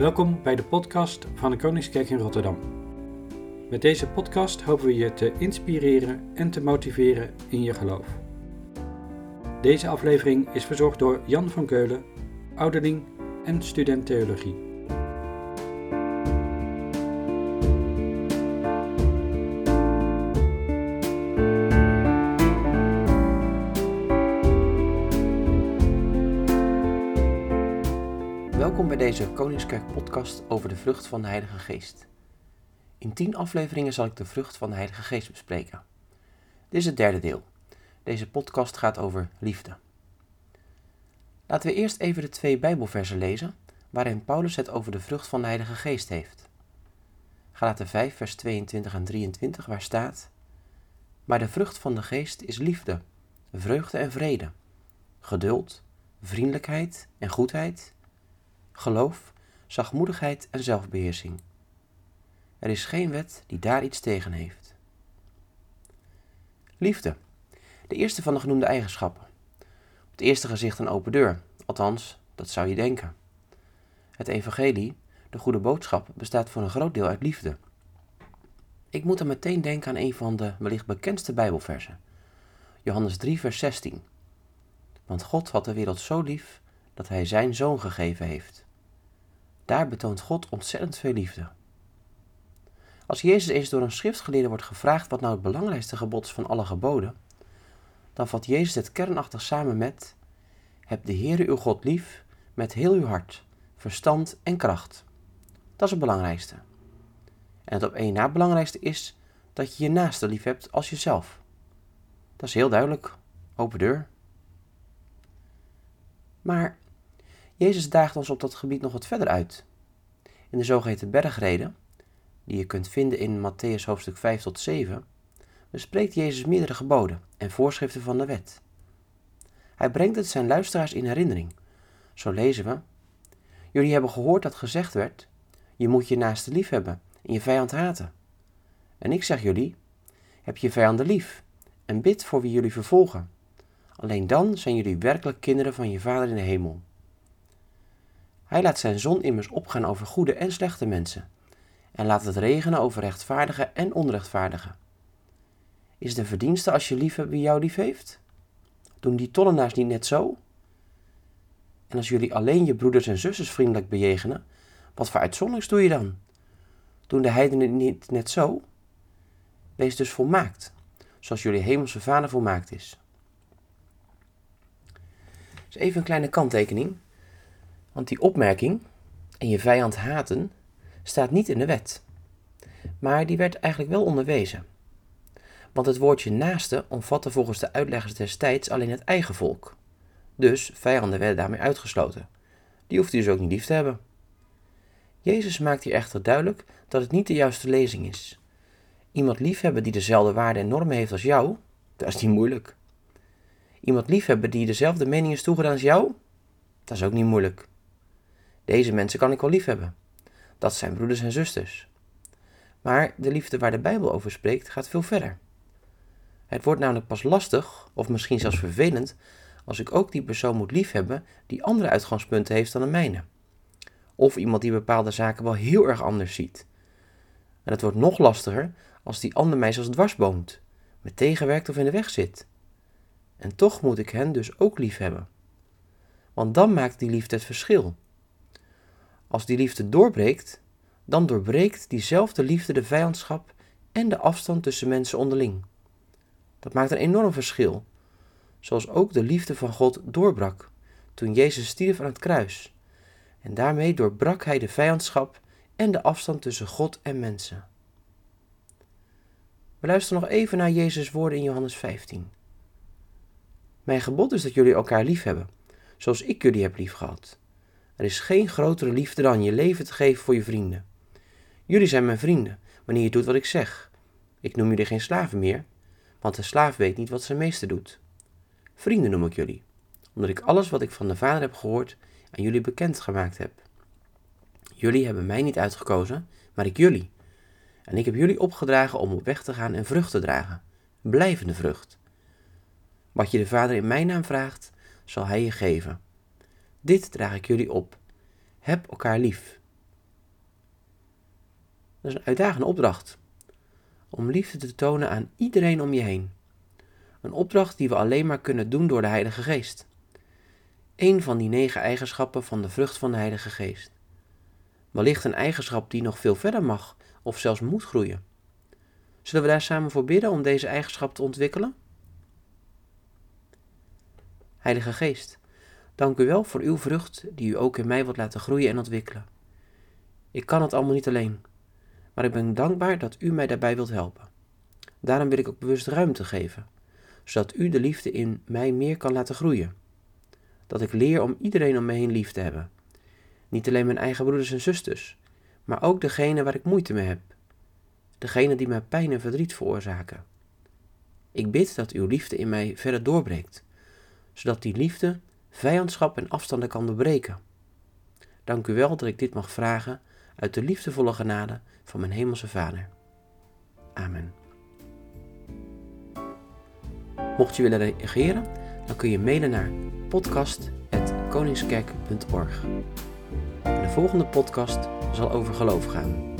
Welkom bij de podcast van de Koningskerk in Rotterdam. Met deze podcast hopen we je te inspireren en te motiveren in je geloof. Deze aflevering is verzorgd door Jan van Keulen, ouderling en student theologie. Welkom bij deze Koningskerk podcast over de vrucht van de Heilige Geest. In tien afleveringen zal ik de vrucht van de Heilige Geest bespreken. Dit is het derde deel. Deze podcast gaat over liefde. Laten we eerst even de twee Bijbelversen lezen waarin Paulus het over de vrucht van de Heilige Geest heeft. Galaten 5 vers 22 en 23 waar staat Maar de vrucht van de Geest is liefde, vreugde en vrede, geduld, vriendelijkheid en goedheid geloof, zachtmoedigheid en zelfbeheersing. Er is geen wet die daar iets tegen heeft. Liefde, de eerste van de genoemde eigenschappen. Op het eerste gezicht een open deur, althans, dat zou je denken. Het evangelie, de goede boodschap, bestaat voor een groot deel uit liefde. Ik moet dan meteen denken aan een van de wellicht bekendste Bijbelversen. Johannes 3, vers 16. Want God had de wereld zo lief dat Hij Zijn Zoon gegeven heeft. Daar betoont God ontzettend veel liefde. Als Jezus eens door een schriftgeleerde wordt gevraagd wat nou het belangrijkste gebod is van alle geboden, dan vat Jezus het kernachtig samen met: Heb de Heere uw God lief met heel uw hart, verstand en kracht. Dat is het belangrijkste. En het op één na belangrijkste is dat je je naaste lief hebt als jezelf. Dat is heel duidelijk. Open deur. Maar Jezus daagt ons op dat gebied nog wat verder uit. In de zogeheten bergreden, die je kunt vinden in Matthäus hoofdstuk 5 tot 7, bespreekt Jezus meerdere geboden en voorschriften van de wet. Hij brengt het zijn luisteraars in herinnering. Zo lezen we: Jullie hebben gehoord dat gezegd werd: Je moet je naaste lief hebben en je vijand haten. En ik zeg jullie: Heb je vijanden lief en bid voor wie jullie vervolgen. Alleen dan zijn jullie werkelijk kinderen van je Vader in de hemel. Hij laat zijn zon immers opgaan over goede en slechte mensen, en laat het regenen over rechtvaardige en onrechtvaardige. Is een verdienste als je lief hebt wie jou lief heeft? Doen die tollenaars niet net zo? En als jullie alleen je broeders en zusters vriendelijk bejegenen, wat voor uitzonderiks doe je dan? Doen de heidenen niet net zo? Wees dus volmaakt, zoals jullie hemelse vader volmaakt is. Even een kleine kanttekening. Want die opmerking, en je vijand haten, staat niet in de wet. Maar die werd eigenlijk wel onderwezen. Want het woordje naaste omvatte volgens de uitleggers destijds alleen het eigen volk. Dus vijanden werden daarmee uitgesloten. Die hoefde je dus ook niet lief te hebben. Jezus maakt hier echter duidelijk dat het niet de juiste lezing is. Iemand liefhebben die dezelfde waarden en normen heeft als jou, dat is niet moeilijk. Iemand liefhebben die dezelfde mening is toegedaan als jou, dat is ook niet moeilijk. Deze mensen kan ik wel lief hebben. Dat zijn broeders en zusters. Maar de liefde waar de Bijbel over spreekt gaat veel verder. Het wordt namelijk pas lastig, of misschien zelfs vervelend, als ik ook die persoon moet liefhebben die andere uitgangspunten heeft dan de mijne. Of iemand die bepaalde zaken wel heel erg anders ziet. En het wordt nog lastiger als die ander mij zelfs dwarsboomt, me tegenwerkt of in de weg zit. En toch moet ik hen dus ook liefhebben. Want dan maakt die liefde het verschil. Als die liefde doorbreekt, dan doorbreekt diezelfde liefde de vijandschap en de afstand tussen mensen onderling. Dat maakt een enorm verschil, zoals ook de liefde van God doorbrak toen Jezus stierf aan het kruis. En daarmee doorbrak hij de vijandschap en de afstand tussen God en mensen. We luisteren nog even naar Jezus' woorden in Johannes 15. Mijn gebod is dat jullie elkaar lief hebben, zoals ik jullie heb lief gehad. Er is geen grotere liefde dan je leven te geven voor je vrienden. Jullie zijn mijn vrienden, wanneer je doet wat ik zeg. Ik noem jullie geen slaven meer, want de slaaf weet niet wat zijn meester doet. Vrienden noem ik jullie, omdat ik alles wat ik van de Vader heb gehoord aan jullie bekend gemaakt heb. Jullie hebben mij niet uitgekozen, maar ik jullie. En ik heb jullie opgedragen om op weg te gaan en vrucht te dragen, blijvende vrucht. Wat je de Vader in mijn naam vraagt, zal Hij je geven. Dit draag ik jullie op. Heb elkaar lief. Dat is een uitdagende opdracht. Om liefde te tonen aan iedereen om je heen. Een opdracht die we alleen maar kunnen doen door de Heilige Geest. Eén van die negen eigenschappen van de vrucht van de Heilige Geest. Wellicht een eigenschap die nog veel verder mag of zelfs moet groeien. Zullen we daar samen voor bidden om deze eigenschap te ontwikkelen? Heilige Geest, dank u wel voor uw vrucht die u ook in mij wilt laten groeien en ontwikkelen. Ik kan het allemaal niet alleen, maar ik ben dankbaar dat u mij daarbij wilt helpen. Daarom wil ik ook bewust ruimte geven, zodat u de liefde in mij meer kan laten groeien. Dat ik leer om iedereen om me heen lief te hebben. Niet alleen mijn eigen broeders en zusters, maar ook degene waar ik moeite mee heb. Degene die mij pijn en verdriet veroorzaken. Ik bid dat uw liefde in mij verder doorbreekt, zodat die liefde vijandschap en afstanden kan doorbreken. Dank u wel dat ik dit mag vragen uit de liefdevolle genade van mijn Hemelse Vader. Amen. Mocht je willen reageren, dan kun je mailen naar podcast.koningskerk.org. De volgende podcast zal over geloof gaan.